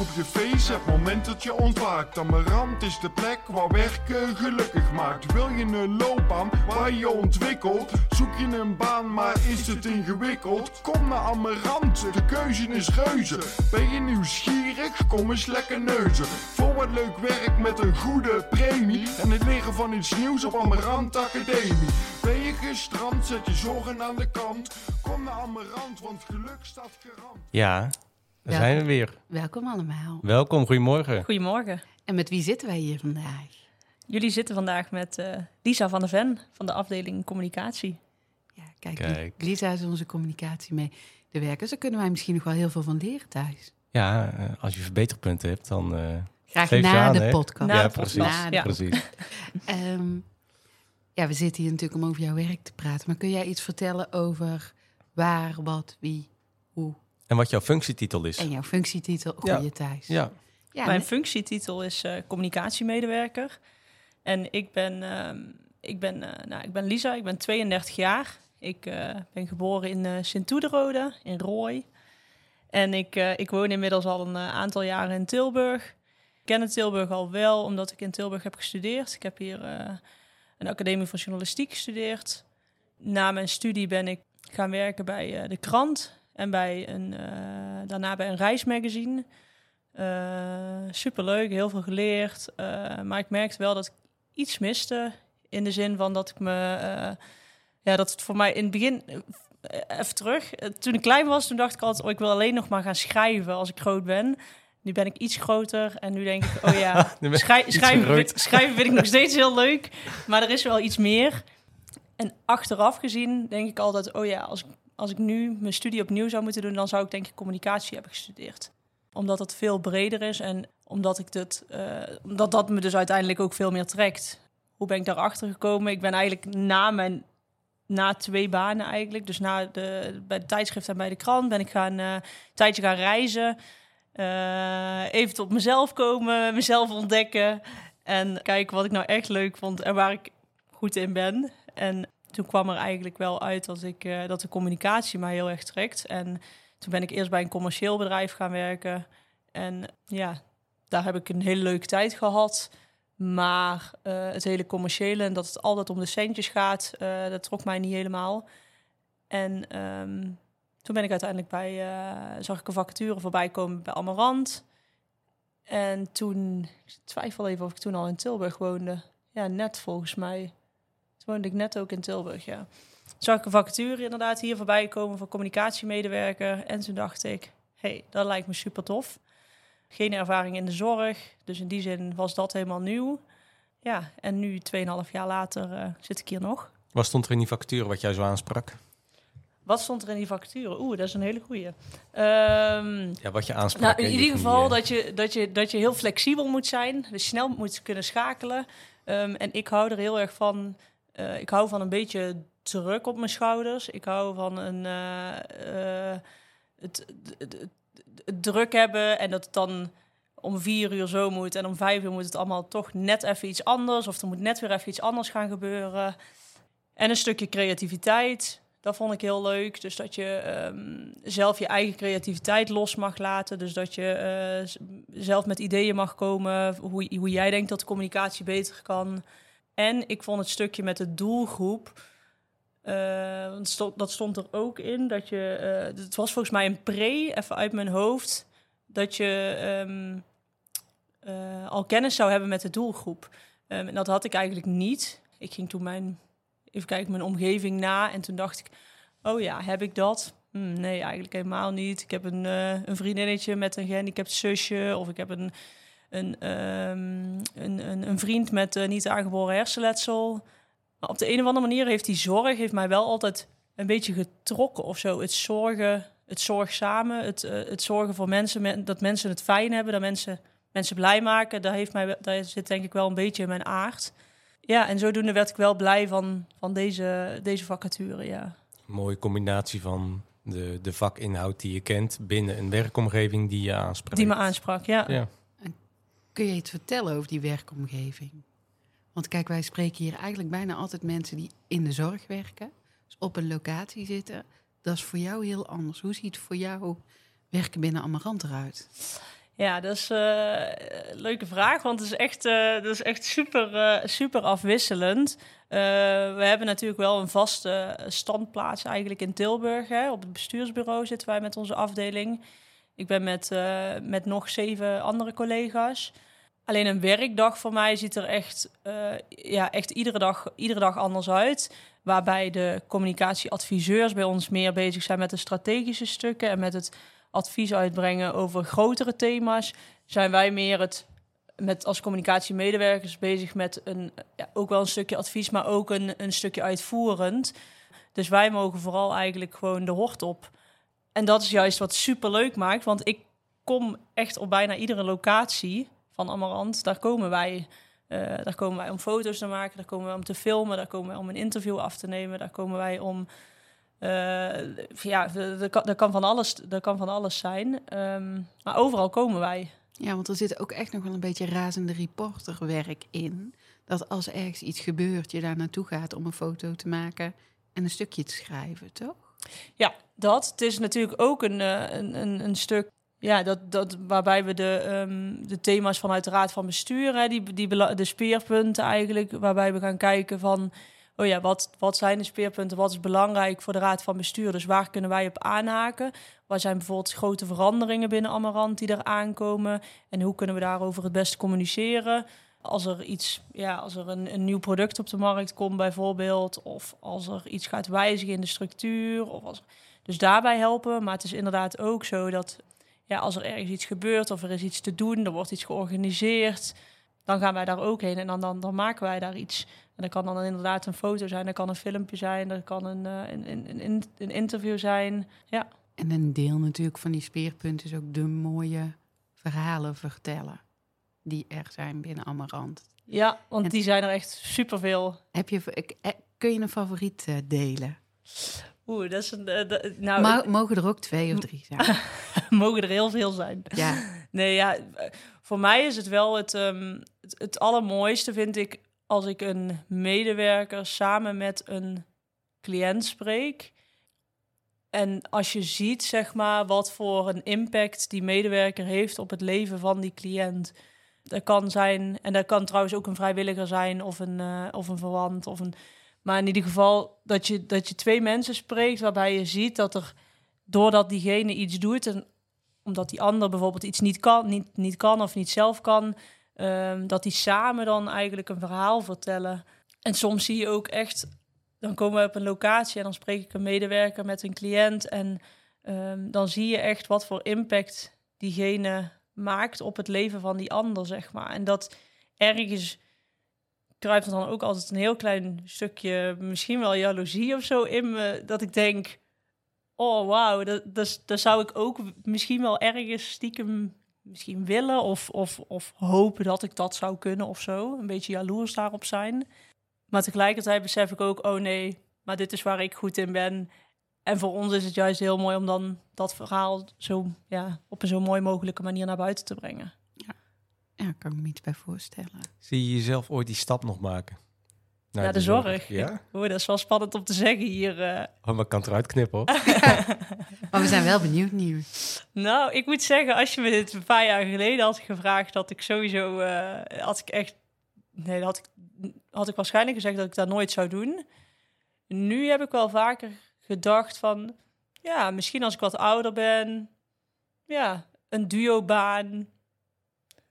Op je face, het moment dat je ontwaakt. Amarant is de plek waar werken gelukkig maakt. Wil je een loopbaan waar je ontwikkelt? Zoek je een baan, maar is het ingewikkeld? Kom naar Amarant, de keuze is reuze. Ben je nieuwsgierig? Kom eens lekker neuzen. Voor wat leuk werk met een goede premie. En het leren van iets nieuws op Amarant Academie. Ben je gestrand, zet je zorgen aan de kant. Kom naar Amarant, want geluk staat garant. Ja, daar zijn we weer. Welkom allemaal. Welkom, goedemorgen. Goedemorgen. En met wie zitten wij hier vandaag? Jullie zitten vandaag met eh, Lisa van der Ven van de afdeling communicatie. Ja, kijk, Kijk. Lisa is onze communicatie mee. De werkers, daar kunnen wij misschien nog wel heel veel van leren thuis. Ja, eh, als je verbeterpunten hebt, dan eh, Graag na aan, de podcast. Na ja, de precies. podcast, Na de ja. precies. Ehm, ja, we zitten hier natuurlijk om over jouw werk te praten. Maar kun jij iets vertellen over waar, wat, wie, hoe En wat jouw functietitel is. en jouw functietitel? Ja. Goeie thuis. Ja, ja Mijn functietitel is eh, communicatiemedewerker. En ik ben, ehm, ik, ben, eh, nou, ik ben Lisa, ik ben 32 jaar. Ik eh, ben geboren in eh Sint-Toederode, in Rooi. En ik, eh, ik woon inmiddels al een aantal jaren in Tilburg. Ik ken het Tilburg al wel, omdat ik in Tilburg heb gestudeerd. Ik heb hier eh, een academie van journalistiek gestudeerd. Na mijn studie ben ik gaan werken bij eh, de krant en bij een, eh, daarna bij een reismagazine. Eh, superleuk, heel veel geleerd. Eh, maar ik merkte wel dat ik iets miste. In de zin van dat ik me. ja, dat het voor mij in het begin. even terug. Toen ik klein was, toen dacht ik altijd: oh, ik wil alleen nog maar gaan schrijven als ik groot ben. Nu ben ik iets groter en nu denk ik: oh ja, schrij- schrijven, schrijven vind ik nog steeds heel leuk. Maar er is wel iets meer. En achteraf gezien denk ik altijd: oh ja, als ik, als ik nu mijn studie opnieuw zou moeten doen, dan zou ik denk ik communicatie hebben gestudeerd omdat het veel breder is en omdat ik dit, eh, omdat dat me dus uiteindelijk ook veel meer trekt. Hoe ben ik daarachter gekomen? Ik ben eigenlijk na mijn na twee banen eigenlijk, dus na de bij de tijdschrift en bij de krant, ben ik gaan eh, een tijdje gaan reizen, Eh, even tot mezelf komen, mezelf ontdekken en kijken wat ik nou echt leuk vond en waar ik goed in ben. En toen kwam er eigenlijk wel uit dat ik eh, dat de communicatie mij heel erg trekt en toen ben ik eerst bij een commercieel bedrijf gaan werken. En ja, daar heb ik een hele leuke tijd gehad. Maar eh, het hele commerciële en dat het altijd om de centjes gaat, eh, dat trok mij niet helemaal. En ehm, toen ben ik uiteindelijk bij, zag ik een vacature voorbij komen bij Amarant. En toen, ik twijfel even of ik toen al in Tilburg woonde. Ja, net volgens mij. Toen woonde ik net ook in Tilburg, ja zag ik een vacature inderdaad hier voorbij komen voor communicatiemedewerker. En toen dacht ik, hey, dat lijkt me super tof. Geen ervaring in de zorg, dus in die zin was dat helemaal nieuw. Ja, en nu, 2,5 jaar later, eh, zit ik hier nog. Wat stond er in die vacature wat jij zo aansprak? Wat stond er in die vacature? Oeh, dat is een hele goeie. Ehm, Ja, wat je aansprak. nou, in ieder geval eh, dat je, dat, je, dat je heel flexibel moet zijn. Dus snel moet kunnen schakelen. Ehm, en ik hou er heel erg van. Eh, ik hou van een beetje druk op mijn schouders. Ik hou van een, eh, eh, het, het, druk hebben en dat het dan om vier uur zo moet en om vijf uur moet het allemaal toch net even iets anders. Of er moet net weer even iets anders gaan gebeuren. En een stukje creativiteit. Dat vond ik heel leuk. Dus dat je ehm, zelf je eigen creativiteit los mag laten. Dus dat je zelf met ideeën mag komen. Hoe, hoe jij denkt dat de communicatie beter kan. En ik vond het stukje met de doelgroep. eh, dat stond er ook in. Dat je. eh, het was volgens mij een pre, even uit mijn hoofd. Dat je ehm, eh, al kennis zou hebben met de doelgroep. Ehm, en dat had ik eigenlijk niet. Ik ging toen mijn even kijken, mijn omgeving na. En toen dacht ik, oh ja, heb ik dat? Hm, nee, eigenlijk helemaal niet. Ik heb een, een vriendinnetje met een gehandicapt zusje. Of ik heb een, een, ehm, een, een, een vriend met eh, niet aangeboren hersenletsel. Maar op de een of andere manier heeft die zorg heeft mij wel altijd een beetje getrokken of zo. Het zorgen, het zorgzame, het, uh, het zorgen voor mensen, dat mensen het fijn hebben, dat mensen mensen blij maken. Daar, heeft mij, daar zit denk ik wel een beetje in mijn aard. Ja, en zodoende werd ik wel blij van, van deze, deze vacature, ja. Mooie combinatie van de, de vakinhoud die je kent binnen een werkomgeving die je aanspreekt. Die me aansprak, ja. ja. Kun je iets vertellen over die werkomgeving? Want kijk, wij spreken hier eigenlijk bijna altijd mensen die in de zorg werken, dus op een locatie zitten. Dat is voor jou heel anders. Hoe ziet voor jou werken binnen Amarant eruit? Ja, dat is een leuke vraag, want het is echt, uh, dat is echt super, uh, super afwisselend. we hebben natuurlijk wel een vaste standplaats eigenlijk in Tilburg. Hè. Op het bestuursbureau zitten wij met onze afdeling. Ik ben met, met nog zeven andere collega's. Alleen een werkdag voor mij ziet er echt, ja, echt iedere, dag, iedere dag anders uit. Waarbij de communicatieadviseurs bij ons meer bezig zijn met de strategische stukken en met het advies uitbrengen over grotere thema's, zijn wij meer het met als communicatiemedewerkers bezig met een, ja, ook wel een stukje advies, maar ook een, een stukje uitvoerend. Dus wij mogen vooral eigenlijk gewoon de hort op. En dat is juist wat super leuk maakt, want ik kom echt op bijna iedere locatie van Amarant. Daar komen wij. Uh, daar komen wij om foto's te maken, daar komen wij om te filmen, daar komen wij om een interview af te nemen, daar komen wij om uh, ja, er kan, van alles, er kan van alles zijn. Um, maar overal komen wij. Ja, want er zit ook echt nog wel een beetje razende reporterwerk in. Dat als ergens iets gebeurt, je daar naartoe gaat om een foto te maken en een stukje te schrijven, toch? Ja, dat. Het is natuurlijk ook een, een, een, een stuk ja, dat, dat, waarbij we de, um, de thema's vanuit de Raad van Bestuur, hè, die, die, de speerpunten eigenlijk, waarbij we gaan kijken van oh ja, wat, wat zijn de speerpunten, wat is belangrijk voor de raad van bestuur, dus waar kunnen wij op aanhaken? Waar zijn bijvoorbeeld grote veranderingen binnen Amarant die er aankomen en hoe kunnen we daarover het beste communiceren? Als er iets, ja, als er een, een nieuw product op de markt komt bijvoorbeeld, of als er iets gaat wijzigen in de structuur, of als, dus daarbij helpen. Maar het is inderdaad ook zo dat ja, als er ergens iets gebeurt of er is iets te doen, er wordt iets georganiseerd, dan gaan wij daar ook heen en dan, dan, dan maken wij daar iets. En dat kan dan inderdaad een foto zijn, dat kan een filmpje zijn, dat kan een, uh, een, een, een, een, interview zijn. Ja. En een deel natuurlijk van die speerpunten is ook de mooie verhalen vertellen die er zijn binnen Amarant. Ja, want die zijn er echt superveel. Heb je, eh, kun je een favoriet uh, delen? Oeh, dat is een. Uh, nou, mogen er ook twee of drie zijn? mogen er heel veel zijn. Ja. Nee, ja. Voor mij is het wel het, um, het, het allermooiste, vind ik, als ik een medewerker samen met een cliënt spreek. En als je ziet, zeg maar, wat voor een impact die medewerker heeft op het leven van die cliënt. Dat kan zijn, en dat kan trouwens ook een vrijwilliger zijn, of een, uh, of een verwant. Of een, maar in ieder geval dat je, dat je twee mensen spreekt waarbij je ziet dat er, doordat diegene iets doet, en omdat die ander bijvoorbeeld iets niet kan, niet, niet kan of niet zelf kan, Ehm, dat die samen dan eigenlijk een verhaal vertellen. En soms zie je ook echt, dan komen we op een locatie en dan spreek ik een medewerker met een cliënt. En ehm, dan zie je echt wat voor impact diegene maakt op het leven van die ander, zeg maar. En dat ergens kruipt dan ook altijd een heel klein stukje, misschien wel jaloezie of zo in me, dat ik denk, oh dat, dat, dat zou ik ook misschien wel ergens stiekem misschien willen of, of, of hopen dat ik dat zou kunnen of zo. Een beetje jaloers daarop zijn. Maar tegelijkertijd besef ik ook, oh nee, maar dit is waar ik goed in ben. En voor ons is het juist heel mooi om dan dat verhaal zo, ja, op een zo mooi mogelijke manier naar buiten te brengen. Ja, ja kan ik me iets bij voorstellen. Zie je jezelf ooit die stap nog maken? ja, de, zorg. Ja? Oeh, dat is wel spannend om te zeggen hier. Uh... Oh, maar ik kan het eruit knippen hoor. maar we zijn wel benieuwd nu. Nou, ik moet zeggen, als je me dit een paar jaar geleden had gevraagd, had ik sowieso, uh, had ik echt, nee, had ik, had ik waarschijnlijk gezegd dat ik dat nooit zou doen. Nu heb ik wel vaker gedacht van, ja, misschien als ik wat ouder ben, ja, een duobaan,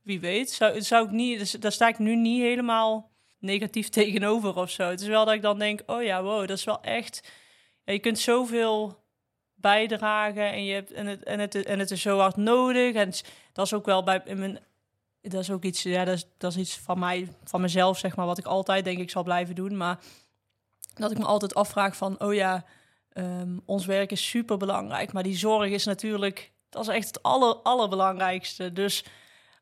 wie weet, zou, zou ik niet, dus, daar sta ik nu niet helemaal negatief tegenover of zo. Het is wel dat ik dan denk, oh ja, wow, dat is wel echt... Je kunt zoveel bijdragen en, je hebt, en, het, en, het, en het is zo hard nodig. En dat is ook wel bij in mijn... Dat is ook iets, ja, dat is, dat is iets van mij, van mezelf, zeg maar, wat ik altijd denk ik zal blijven doen. Maar dat ik me altijd afvraag van, oh ja, ehm, ons werk is super belangrijk, maar die zorg is natuurlijk, dat is echt het aller, allerbelangrijkste. Dus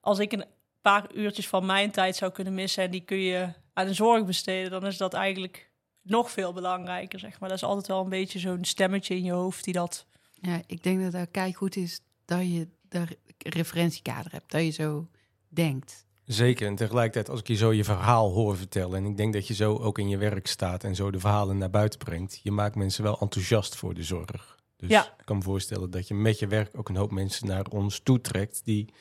als ik een paar uurtjes van mijn tijd zou kunnen missen en die kun je aan de zorg besteden, dan is dat eigenlijk nog veel belangrijker, zeg maar. Dat is altijd wel een beetje zo'n stemmetje in je hoofd die dat... Ja, ik denk dat het kijk goed is dat je daar referentiekader hebt, dat je zo denkt. Zeker. En tegelijkertijd, als ik je zo je verhaal hoor vertellen, en ik denk dat je zo ook in je werk staat en zo de verhalen naar buiten brengt, je maakt mensen wel enthousiast voor de zorg. Dus Ja. ik kan me voorstellen dat je met je werk ook een hoop mensen naar ons toetrekt die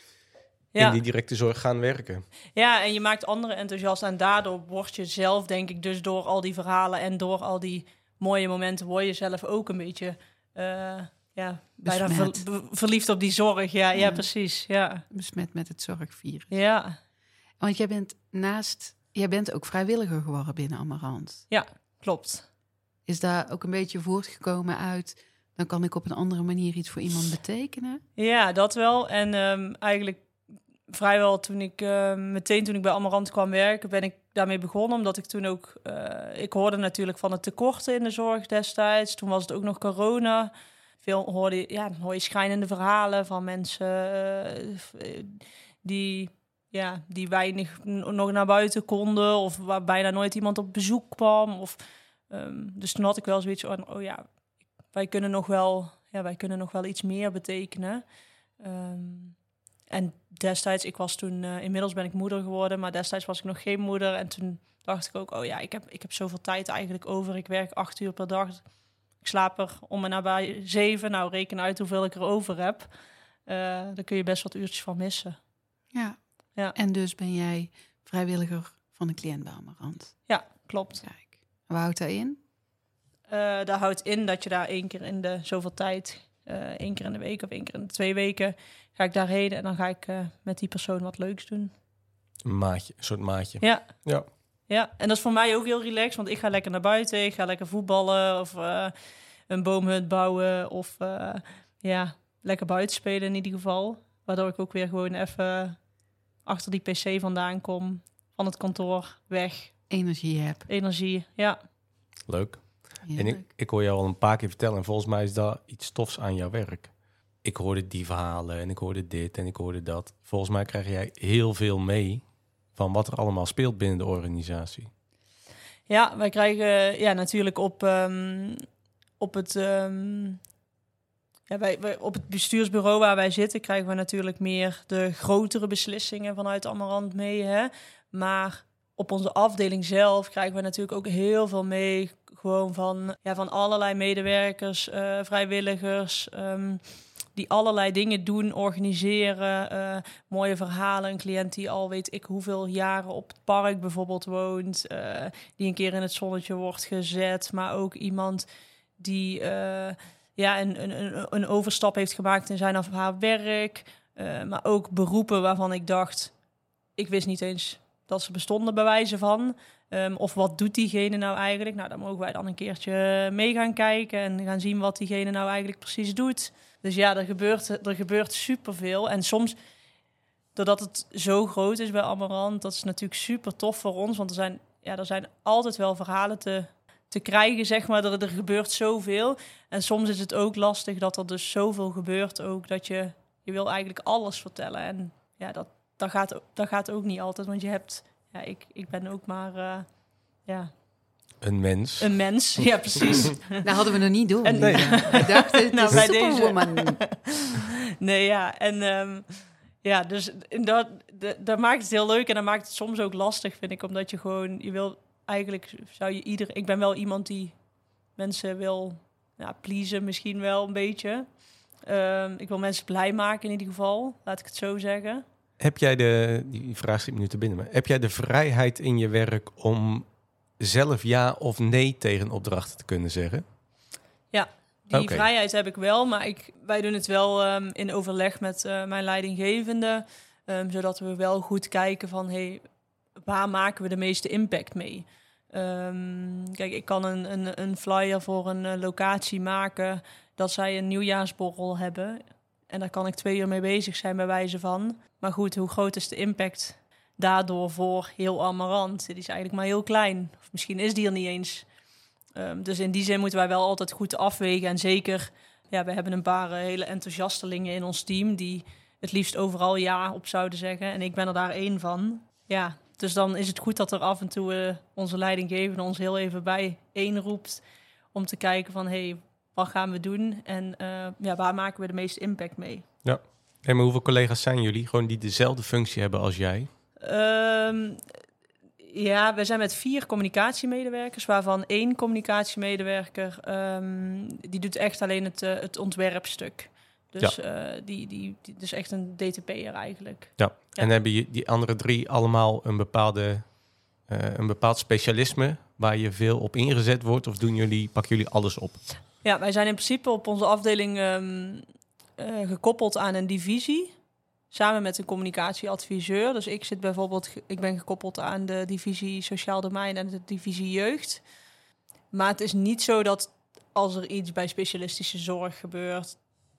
Ja. in die directe zorg gaan werken. Ja, en je maakt anderen enthousiast en daardoor word je zelf, denk ik, dus door al die verhalen en door al die mooie momenten, word je zelf ook een beetje, eh, ja, bijna ver- verliefd op die zorg. Ja, ja. Ja. precies. Ja. Besmet met het zorgvirus. ja, Want jij bent naast, jij bent ook vrijwilliger geworden binnen Amarant. klopt. Is daar ook een beetje voortgekomen uit, dan kan ik op een andere manier iets voor iemand betekenen? Ja, dat wel. En ehm, eigenlijk vrijwel toen ik eh, meteen toen ik bij Amarant kwam werken, ben ik daarmee begonnen. Omdat ik toen ook, eh, ik hoorde natuurlijk van het tekorten in de zorg destijds. Toen was het ook nog corona. Veel hoorde ja, dan hoor je schijnende verhalen van mensen eh, eh, die, ja, die weinig nog naar buiten konden. Of waar bijna nooit iemand op bezoek kwam. Of, ehm, dus toen had ik wel zoiets van, oh ja, wij kunnen nog wel, ja, wij kunnen nog wel iets meer betekenen. Ehm, en destijds, ik was toen, eh, inmiddels ben ik moeder geworden, maar destijds was ik nog geen moeder. En toen dacht ik ook, oh ja, ik heb, ik heb zoveel tijd eigenlijk over. Ik werk acht uur per dag. Ik slaap er om en nabij zeven. Nou, reken uit hoeveel ik er over heb. Eh daar kun je best wat uurtjes van missen. Ja. Ja. En dus ben jij vrijwilliger van de cliënt bij Amarant. Ja, klopt. Kijk. Wat houdt dat in? Eh dat houdt in dat je daar één keer in de zoveel tijd, eh één keer in de week of één keer in de twee weken, ga ik daarheen en dan ga ik eh, met die persoon wat leuks doen. Een maatje, een soort maatje. Ja. Ja. Ja, en dat is voor mij ook heel relaxed, want ik ga lekker naar buiten, ik ga lekker voetballen of eh, een boomhut bouwen of eh, ja, lekker buiten spelen in ieder geval. Waardoor ik ook weer gewoon even achter die pc vandaan kom, van het kantoor, weg, Energie heb. energie. Ja, Leuk. En ik, ik hoor jou al een paar keer vertellen en volgens mij is dat iets tofs aan jouw werk. Ik hoorde die verhalen en ik hoorde dit en ik hoorde dat. Volgens mij krijg jij heel veel mee van wat er allemaal speelt binnen de organisatie. Ja, wij krijgen ja, natuurlijk op, ehm, op, het, ehm, ja, wij, op het bestuursbureau waar wij zitten, krijgen we natuurlijk meer de grotere beslissingen vanuit Amarant mee. Hè? Maar op onze afdeling zelf krijgen we natuurlijk ook heel veel mee. Gewoon van, ja, van allerlei medewerkers, eh, vrijwilligers. ehm, die allerlei dingen doen, organiseren, eh, mooie verhalen. Een cliënt die al weet ik hoeveel jaren op het park bijvoorbeeld woont, eh, die een keer in het zonnetje wordt gezet, maar ook iemand die ja, een, een, een, overstap heeft gemaakt in zijn of haar werk, eh, maar ook beroepen waarvan ik dacht, ik wist niet eens dat ze bestonden bij wijze van. Ehm, of wat doet diegene nou eigenlijk? Nou, dan mogen wij dan een keertje mee gaan kijken en gaan zien wat diegene nou eigenlijk precies doet. Dus ja, er gebeurt, er gebeurt superveel. En soms, doordat het zo groot is bij Amarant, dat is natuurlijk super tof voor ons. Want er zijn, ja, er zijn altijd wel verhalen te, te krijgen, zeg maar. Er, er gebeurt zoveel. En soms is het ook lastig dat er dus zoveel gebeurt ook, dat je, je wil eigenlijk alles vertellen. En ja, dat, dat, gaat, dat gaat ook niet altijd, want je hebt, ja, ik, ik ben ook maar, eh, ja, Een mens. een mens. Ja, precies. Dat hadden we nog niet door. En- Nee. Ik dacht, het Nou, is bij deze. Superwoman. nee, ja. En ehm, ja, dus dat, dat, dat maakt het heel leuk en dat maakt het soms ook lastig, vind ik. Omdat je gewoon, je wil eigenlijk, zou je ieder... Ik ben wel iemand die mensen wil ja, pleasen, misschien wel een beetje. Ehm, ik wil mensen blij maken in ieder geval, laat ik het zo zeggen. Heb jij de, die vraag schiet me nu te binnen, maar heb jij de vrijheid in je werk om zelf ja of nee tegen opdrachten te kunnen zeggen? Die Oké. vrijheid heb ik wel, maar ik, wij doen het wel ehm, in overleg met eh, mijn leidinggevende. ehm, zodat we wel goed kijken van hey, waar maken we de meeste impact mee. Ehm, kijk, ik kan een, een, een flyer voor een eh, locatie maken dat zij een nieuwjaarsborrel hebben. En daar kan ik twee uur mee bezig zijn bij wijze van. Maar goed, hoe groot is de impact daardoor voor heel Amarant? Die is eigenlijk maar heel klein. Of misschien is die er niet eens. Ehm, dus in die zin moeten wij wel altijd goed afwegen. En zeker, ja, we hebben een paar eh, hele enthousiastelingen in ons team die het liefst overal ja op zouden zeggen. En ik ben er daar één van. Ja, dus dan is het goed dat er af en toe uh, onze leidinggevende ons heel even bij roept. Om te kijken van, hé, hey, wat gaan we doen? En uh, ja, waar maken we de meeste impact mee? Ja. Hey, maar hoeveel collega's zijn jullie? Gewoon die dezelfde functie hebben als jij? Um, ja, we zijn met vier communicatiemedewerkers, waarvan één communicatiemedewerker um, die doet echt alleen het, uh, het ontwerpstuk. Dus ja. uh, die, die, die, dus echt een DTP'er eigenlijk. Ja. ja. en hebben je die andere drie allemaal een, bepaalde, uh, een bepaald specialisme waar je veel op ingezet wordt? Of doen jullie, pakken jullie alles op? Ja, wij zijn in principe op onze afdeling um, gekoppeld aan een divisie samen met een communicatieadviseur. Dus ik zit bijvoorbeeld, ik ben gekoppeld aan de divisie sociaal domein en de divisie jeugd. Maar het is niet zo dat als er iets bij specialistische zorg gebeurt,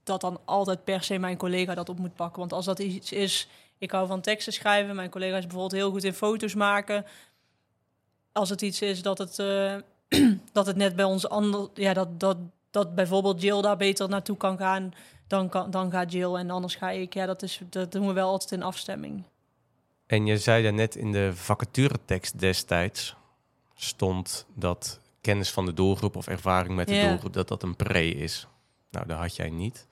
dat dan altijd per se mijn collega dat op moet pakken. Want als dat iets is, ik hou van teksten schrijven, mijn collega is bijvoorbeeld heel goed in foto's maken. Als het iets is dat het, uh, dat het net bij ons ander, ja, dat, dat, dat bijvoorbeeld Jill daar beter naartoe kan gaan, dan, kan, dan gaat Jill en anders ga ik. Ja, dat, is, dat doen we wel altijd in afstemming. En je zei daar net in de vacaturetekst destijds stond dat kennis van de doelgroep of ervaring met de doelgroep, dat dat een pre is. Nou, dat had jij niet.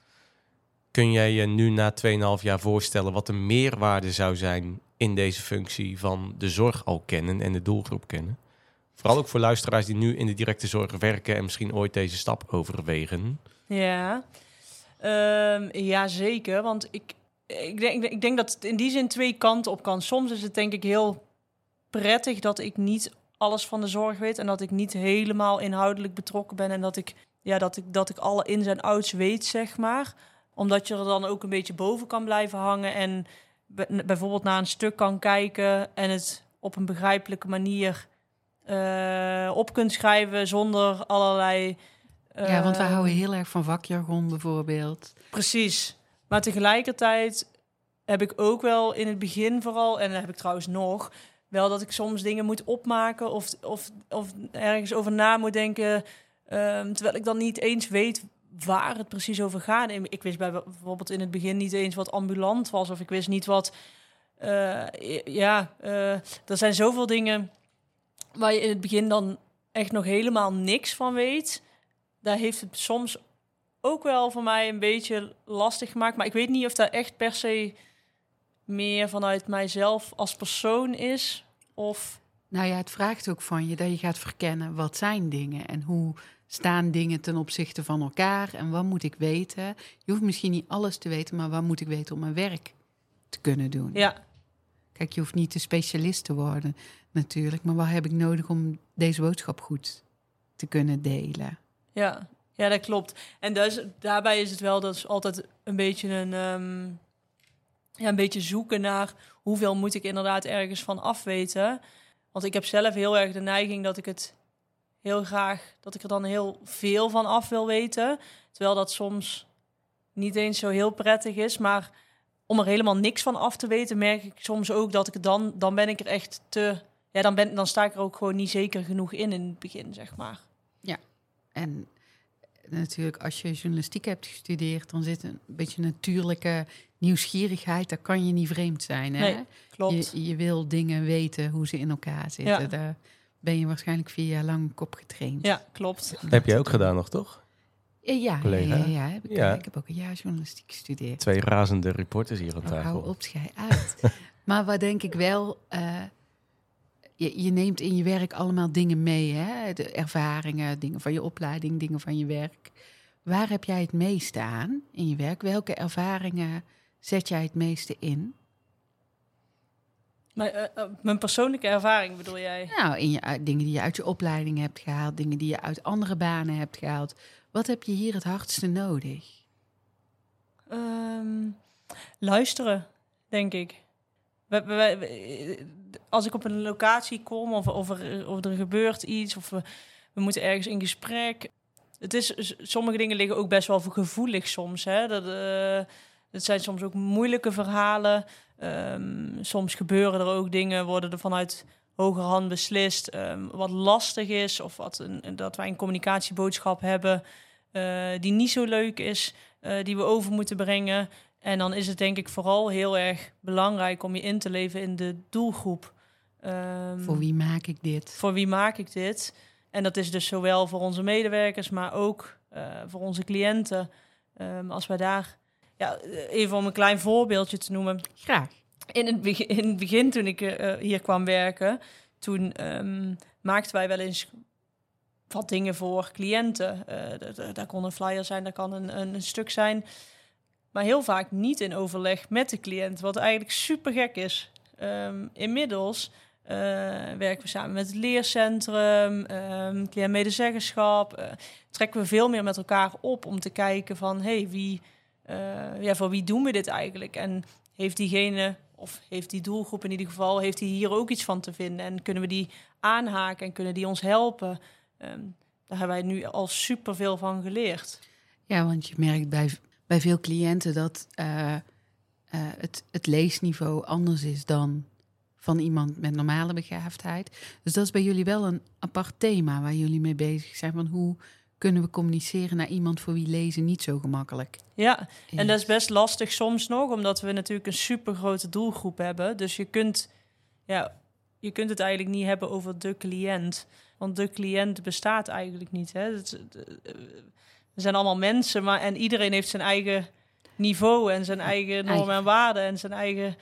Kun jij je nu na 2,5 jaar voorstellen wat de meerwaarde zou zijn in deze functie van de zorg al kennen en de doelgroep kennen? Vooral ook voor luisteraars die nu in de directe zorg werken en misschien ooit deze stap overwegen. Ja, Ehm, ja zeker. Want ik, ik, denk, ik denk dat het in die zin twee kanten op kan. Soms is het denk ik heel prettig dat ik niet alles van de zorg weet en dat ik niet helemaal inhoudelijk betrokken ben en dat ik, ja, dat ik, dat ik alle ins en outs weet, zeg maar. Omdat je er dan ook een beetje boven kan blijven hangen en bijvoorbeeld naar een stuk kan kijken en het op een begrijpelijke manier eh, op kunt schrijven zonder allerlei. ja, want we eh, houden heel erg van vakjargon bijvoorbeeld. Precies. Maar tegelijkertijd heb ik ook wel in het begin vooral, en dat heb ik trouwens nog, wel dat ik soms dingen moet opmaken of, of, of ergens over na moet denken, ehm, terwijl ik dan niet eens weet waar het precies over gaat. Ik wist bij, bijvoorbeeld in het begin niet eens wat ambulant was, of ik wist niet wat. eh, ja, eh, er zijn zoveel dingen waar je in het begin dan echt nog helemaal niks van weet. Daar heeft het soms ook wel voor mij een beetje lastig gemaakt. Maar ik weet niet of dat echt per se meer vanuit mijzelf als persoon is. Of Nou ja, het vraagt ook van je dat je gaat verkennen wat zijn dingen en hoe staan dingen ten opzichte van elkaar en wat moet ik weten. Je hoeft misschien niet alles te weten, maar wat moet ik weten om mijn werk te kunnen doen. ja, Kijk, je hoeft niet de specialist te worden natuurlijk, maar wat heb ik nodig om deze boodschap goed te kunnen delen? ja, ja, dat klopt. En dus, daarbij is het wel dat is altijd een beetje een, ehm, ja, een beetje zoeken naar hoeveel moet ik inderdaad ergens van afweten. Want ik heb zelf heel erg de neiging dat ik het heel graag, dat ik er dan heel veel van af wil weten. Terwijl dat soms niet eens zo heel prettig is. Maar om er helemaal niks van af te weten, merk ik soms ook dat ik dan, dan ben ik er echt te, ja, dan, ben, dan sta ik er ook gewoon niet zeker genoeg in in het begin, zeg maar. En natuurlijk, als je journalistiek hebt gestudeerd, dan zit een beetje natuurlijke nieuwsgierigheid. Dat kan je niet vreemd zijn. Hè? Nee, Klopt. Je, je wil dingen weten hoe ze in elkaar zitten. Ja. Daar ben je waarschijnlijk vier jaar lang op getraind. Ja, klopt. Heb je ook gedaan nog, toch? Ja, ja, Collega? ja, ja, heb ik, Ja. ik heb ook een jaar journalistiek gestudeerd. Twee razende reporters hier aan hou tafel. op, schij uit. maar wat denk ik wel... eh, je, je neemt in je werk allemaal dingen mee. Hè? De ervaringen, dingen van je opleiding, dingen van je werk. Waar heb jij het meeste aan in je werk? Welke ervaringen zet jij het meeste in? Maar, eh, eh, mijn persoonlijke ervaring bedoel jij? Nou, in je, dingen die je uit je opleiding hebt gehaald, dingen die je uit andere banen hebt gehaald. Wat heb je hier het hardste nodig? Ehm, luisteren, denk ik. We- we- we- we- als ik op een locatie kom of, of, er, of er gebeurt iets of we, we moeten ergens in gesprek. Het is, sommige dingen liggen ook best wel gevoelig soms. Hè? Dat, eh, het zijn soms ook moeilijke verhalen. Ehm, soms gebeuren er ook dingen, worden er vanuit hogerhand beslist, ehm, wat lastig is, of wat een, dat wij een communicatieboodschap hebben eh, die niet zo leuk is, eh, die we over moeten brengen. En dan is het denk ik vooral heel erg belangrijk om je in te leven in de doelgroep. Ehm, Voor wie maak ik dit? voor wie maak ik dit? En dat is dus zowel voor onze medewerkers, maar ook eh, voor onze cliënten. Als wij daar, ja, even om een klein voorbeeldje te noemen. Graag. In het begin, in het begin toen ik eh, hier kwam werken, toen ehm, maakten wij wel eens wat dingen voor cliënten. Eh, daar kon een flyer zijn, daar kan een, een, een stuk zijn. Maar heel vaak niet in overleg met de cliënt, wat eigenlijk super gek is. Ehm, inmiddels eh, werken we samen met het leercentrum, um, cliëntmedezeggenschap. eh, trekken we veel meer met elkaar op om te kijken van... hey, wie, eh, ja, voor wie doen we dit eigenlijk? En heeft diegene, of heeft die doelgroep in ieder geval... heeft die hier ook iets van te vinden? En kunnen we die aanhaken en kunnen die ons helpen? Ehm, daar hebben wij nu al superveel van geleerd. Ja, want je merkt bij, bij veel cliënten dat eh, eh, het, het leesniveau anders is dan van iemand met normale begaafdheid. Dus dat is bij jullie wel een apart thema waar jullie mee bezig zijn. Van hoe kunnen we communiceren naar iemand voor wie lezen niet zo gemakkelijk Ja, is. En dat is best lastig soms nog, omdat we natuurlijk een super grote doelgroep hebben. Dus je kunt, ja, je kunt het eigenlijk niet hebben over de cliënt. Want de cliënt bestaat eigenlijk niet. Hè? Er zijn allemaal mensen, maar en iedereen heeft zijn eigen niveau en zijn eigen normen en waarden en zijn eigen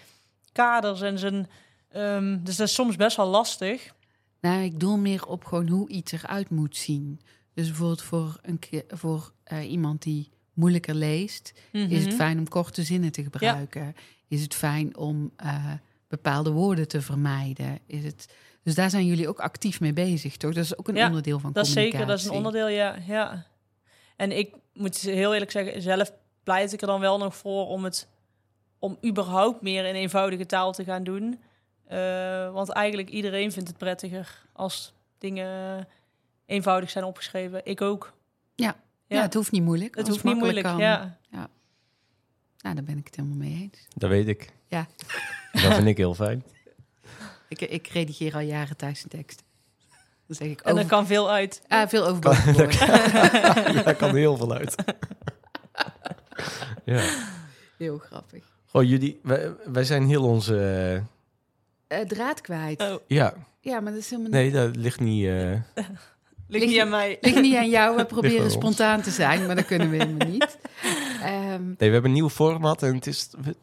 kaders en zijn. ehm, dus dat is soms best wel lastig. Nou, ik doel meer op gewoon hoe iets eruit moet zien. Dus bijvoorbeeld voor, een, voor eh, iemand die moeilijker leest, is het Mhm. fijn om korte zinnen te gebruiken. Is het fijn om eh, bepaalde woorden te vermijden? Is het... Dus daar zijn jullie ook actief mee bezig, toch? Dat is ook een Ja, onderdeel van Dat is communicatie. zeker, dat is een onderdeel, ja. ja. En ik moet heel eerlijk zeggen, zelf pleit ik er dan wel nog voor om het om überhaupt meer in eenvoudige taal te gaan doen. Eh, want eigenlijk iedereen vindt het prettiger als dingen eenvoudig zijn opgeschreven. Ik ook. Ja. Ja, het hoeft niet moeilijk. het hoeft niet moeilijk. kan. Ja. Nou, daar ben ik het helemaal mee eens. Dat weet ik. Ja. Dat vind ik heel fijn. Ik, ik redigeer al jaren thuis een tekst. Dan zeg ik En er over... kan veel uit. Ah, veel overbodige woorden. Daar kan heel veel uit. ja. Heel grappig. Goh, jullie, wij, wij zijn heel onze... Eh, draad kwijt. Oh, ja, Ja, maar dat is helemaal nee, dat ligt niet... eh, ligt Ligt- niet aan mij. Ligt niet aan jou. We proberen ons. spontaan te zijn, maar dat kunnen we helemaal niet. Ehm, nee, we hebben een nieuw format en het is een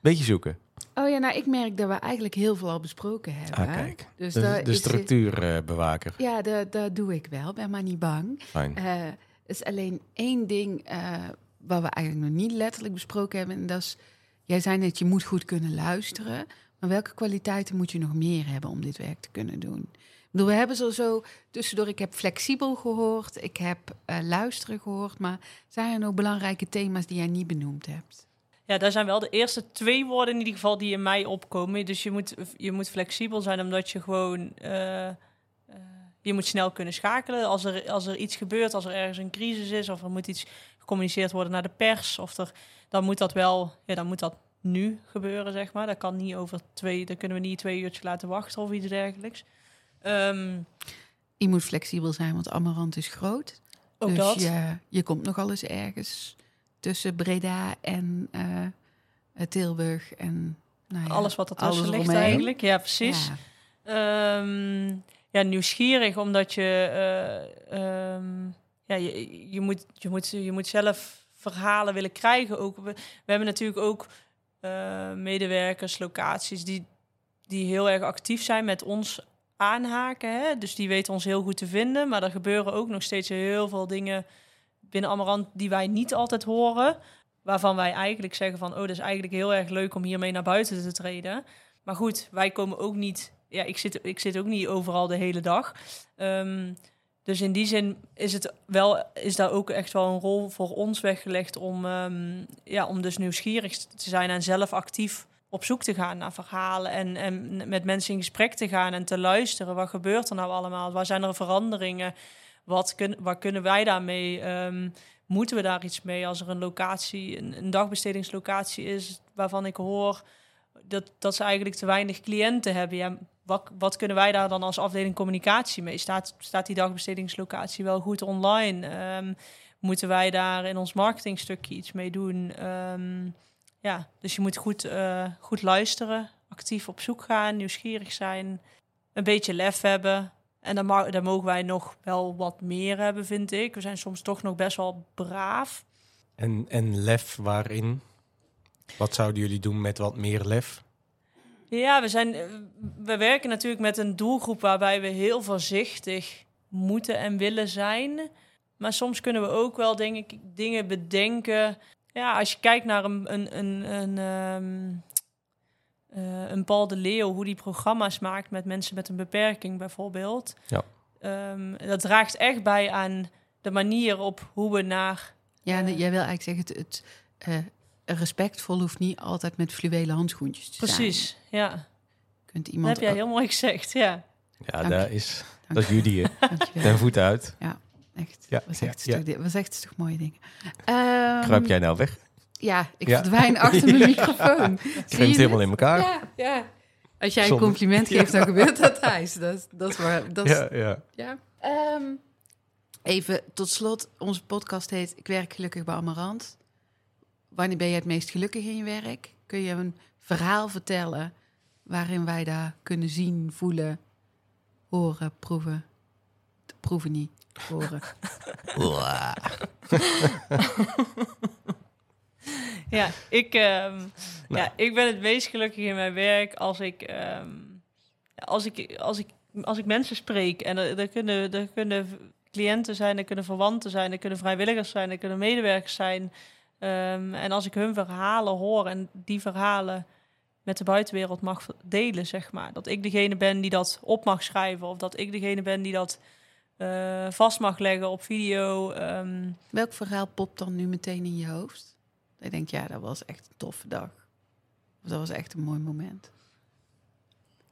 beetje zoeken. oh ja, nou, ik merk dat we eigenlijk heel veel al besproken hebben. Ah, kijk. Dus De, de structuurbewaker. Ja, dat, dat doe ik wel. Ben maar niet bang. Fijn. Eh, er is alleen één ding eh wat we eigenlijk nog niet letterlijk besproken hebben. En dat is, jij zei net, je moet goed kunnen luisteren. Maar welke kwaliteiten moet je nog meer hebben om dit werk te kunnen doen? We hebben zo, zo tussendoor, ik heb flexibel gehoord, ik heb eh, luisteren gehoord. Maar zijn er nog belangrijke thema's die jij niet benoemd hebt? Ja, daar zijn wel de eerste twee woorden in ieder geval die in mij opkomen. Dus je moet, je moet flexibel zijn omdat je gewoon... eh, eh, je moet snel kunnen schakelen. Als er, als er iets gebeurt, als er ergens een crisis is... of er moet iets gecommuniceerd worden naar de pers... Of er, dan moet dat wel... Ja, dan moet dat nu gebeuren, zeg maar. Dat kan niet over twee... Dan kunnen we niet twee uurtjes laten wachten of iets dergelijks. Ehm, Je moet flexibel zijn, want Amarant is groot. ook dus dat. Je, je komt nogal eens ergens tussen Breda en eh, Tilburg en nou ja, Alles wat ertussen ligt eigenlijk. Ja, precies. Ja. Ehm, ja, nieuwsgierig, omdat je, eh, ehm, ja, je, je, moet, je, moet, je moet zelf verhalen willen krijgen. Ook, we, we hebben natuurlijk ook eh, medewerkers, locaties die, die heel erg actief zijn met ons aanhaken. Hè? Dus die weten ons heel goed te vinden. Maar er gebeuren ook nog steeds heel veel dingen binnen Amarant die wij niet altijd horen. Waarvan wij eigenlijk zeggen van, oh, dat is eigenlijk heel erg leuk om hiermee naar buiten te treden. Maar goed, wij komen ook niet. Ja, ik zit, ik zit ook niet overal de hele dag. Ehm, dus in die zin is het wel, is daar ook echt wel een rol voor ons weggelegd om, ehm, ja, om dus nieuwsgierig te zijn en zelf actief op zoek te gaan naar verhalen en, en met mensen in gesprek te gaan en te luisteren. Wat gebeurt er nou allemaal? Waar zijn er veranderingen? Wat kun, waar kunnen wij daarmee? Ehm, moeten we daar iets mee als er een locatie, een, een dagbestedingslocatie is waarvan ik hoor dat, dat ze eigenlijk te weinig cliënten hebben. Ja, wat, wat kunnen wij daar dan als afdeling communicatie mee? Staat, staat die dagbestedingslocatie wel goed online? Ehm, moeten wij daar in ons marketingstukje iets mee doen? Ehm, ja, dus je moet goed, eh, goed luisteren, actief op zoek gaan, nieuwsgierig zijn, een beetje lef hebben. En dan, ma- dan mogen wij nog wel wat meer hebben, vind ik. We zijn soms toch nog best wel braaf. En, en lef waarin? Wat zouden jullie doen met wat meer lef? Ja, we, zijn, eh, we werken natuurlijk met een doelgroep waarbij we heel voorzichtig moeten en willen zijn. Maar soms kunnen we ook wel denk ik, dingen bedenken. Ja, als je kijkt naar een, een, een, een, ehm, eh, een Paul de Leeuw, hoe die programma's maakt met mensen met een beperking bijvoorbeeld. Ja. Ehm, dat draagt echt bij aan de manier op hoe we naar... Ja, Eh. jij wil eigenlijk zeggen, het, het eh, respectvol hoeft niet altijd met fluwelen handschoentjes te zijn. Precies, ja. Kunt Dat iemand... heb jij heel mooi gezegd, ja. Ja, Dank daar je. is, Dank dat is? Dankjewel. ten voet uit. Echt. Ja, wat ja, zegt ja. Zegt ze toch mooie dingen. Ehm, Kruip jij nou weg? Ja, ik Ja. verdwijn achter mijn microfoon. Je bent helemaal in elkaar. Ja, ja. Als jij een compliment geeft, dan gebeurt dat thuis. Dat, is- dat is waar. Dat is, Ja, ja. ja. Ehm, even tot slot. Onze podcast heet Ik werk gelukkig bij Amarant. Wanneer ben je het meest gelukkig in je werk? Kun je een verhaal vertellen waarin wij daar kunnen zien, voelen, horen, proeven? Proeven niet, horen. Ja, ik, ehm, Nou. ja, ik ben het meest gelukkig in mijn werk als ik, ehm, als ik, als ik, als ik mensen spreek. En er, er, kunnen, er kunnen cliënten zijn, er kunnen verwanten zijn, er kunnen vrijwilligers zijn, er kunnen medewerkers zijn. Ehm, en als ik hun verhalen hoor en die verhalen met de buitenwereld mag delen, zeg maar. Dat ik degene ben die dat op mag schrijven of dat ik degene ben die dat eh, vast mag leggen op video. ehm, Welk verhaal popt dan nu meteen in je hoofd? Ik denk, ja, dat was echt een toffe dag. Of dat was echt een mooi moment.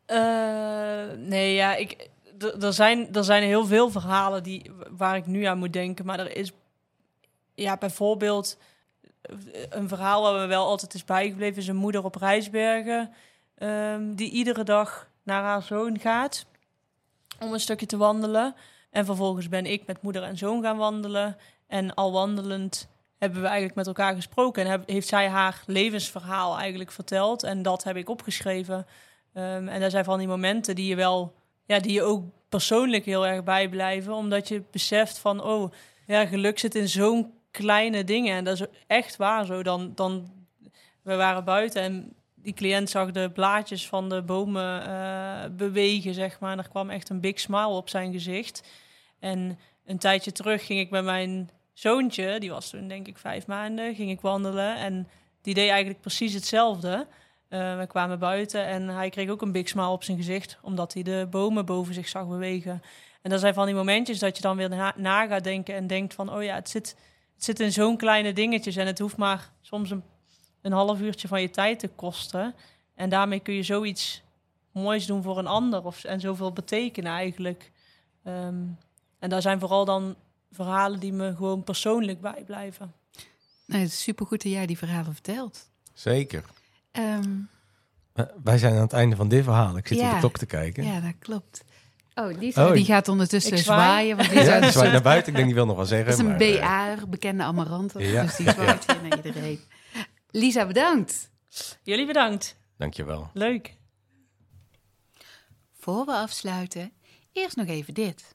Eh, nee, ja, ik, er zijn, er zijn heel veel verhalen die, waar ik nu aan moet denken. Maar er is ja, bijvoorbeeld eh, een verhaal waar me wel altijd is bijgebleven... is een moeder op Rijsbergen... ehm, die iedere dag naar haar zoon gaat om een stukje te wandelen. En vervolgens ben ik met moeder en zoon gaan wandelen. En al wandelend hebben we eigenlijk met elkaar gesproken. En heeft zij haar levensverhaal eigenlijk verteld. En dat heb ik opgeschreven. Ehm, en daar zijn van die momenten die je wel, ja, die je ook persoonlijk heel erg bijblijven. Omdat je beseft van, oh, ja, geluk zit in zo'n kleine dingen. En dat is echt waar zo. Dan, dan, we waren buiten en die cliënt zag de blaadjes van de bomen eh, bewegen, zeg maar. En er kwam echt een big smile op zijn gezicht. En een tijdje terug ging ik met mijn zoontje, die was toen denk ik vijf maanden, ging ik wandelen. En die deed eigenlijk precies hetzelfde. Eh, we kwamen buiten en hij kreeg ook een big smile op zijn gezicht, omdat hij de bomen boven zich zag bewegen. En dat zijn van die momentjes dat je dan weer na, gaat denken en denkt van, oh ja, het zit, het zit in zo'n kleine dingetjes en het hoeft maar soms een, een half uurtje van je tijd te kosten. En daarmee kun je zoiets moois doen voor een ander of, en zoveel betekenen eigenlijk. Ehm, en daar zijn vooral dan verhalen die me gewoon persoonlijk bijblijven. Nee, het is supergoed dat jij die verhalen vertelt. Zeker. Ehm, Eh, Wij zijn aan het einde van dit verhaal. Ik zit Ja. op de klok te kijken. ja, dat klopt. Oh, Lisa, Oh, die gaat ondertussen ik zwaai. zwaaien. Want die Ja, die zwaait naar buiten. Ik denk, die wil nog wel zeggen. dat is een eh, BA, bekende amaranten. Ja. Dus die zwaait hier naar iedereen. Lisa, bedankt. Jullie bedankt. dankjewel. Leuk. Voor we afsluiten, eerst nog even dit.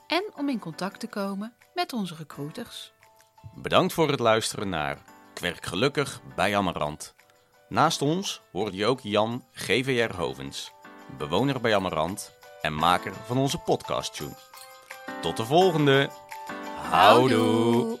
en om in contact te komen met onze recruiters. Bedankt voor het luisteren naar Ik werk gelukkig bij Amarant. Naast ons hoorde je ook Jan GVR Hovens, bewoner bij Amarant en maker van onze podcast tune. Tot de volgende. Houdoe.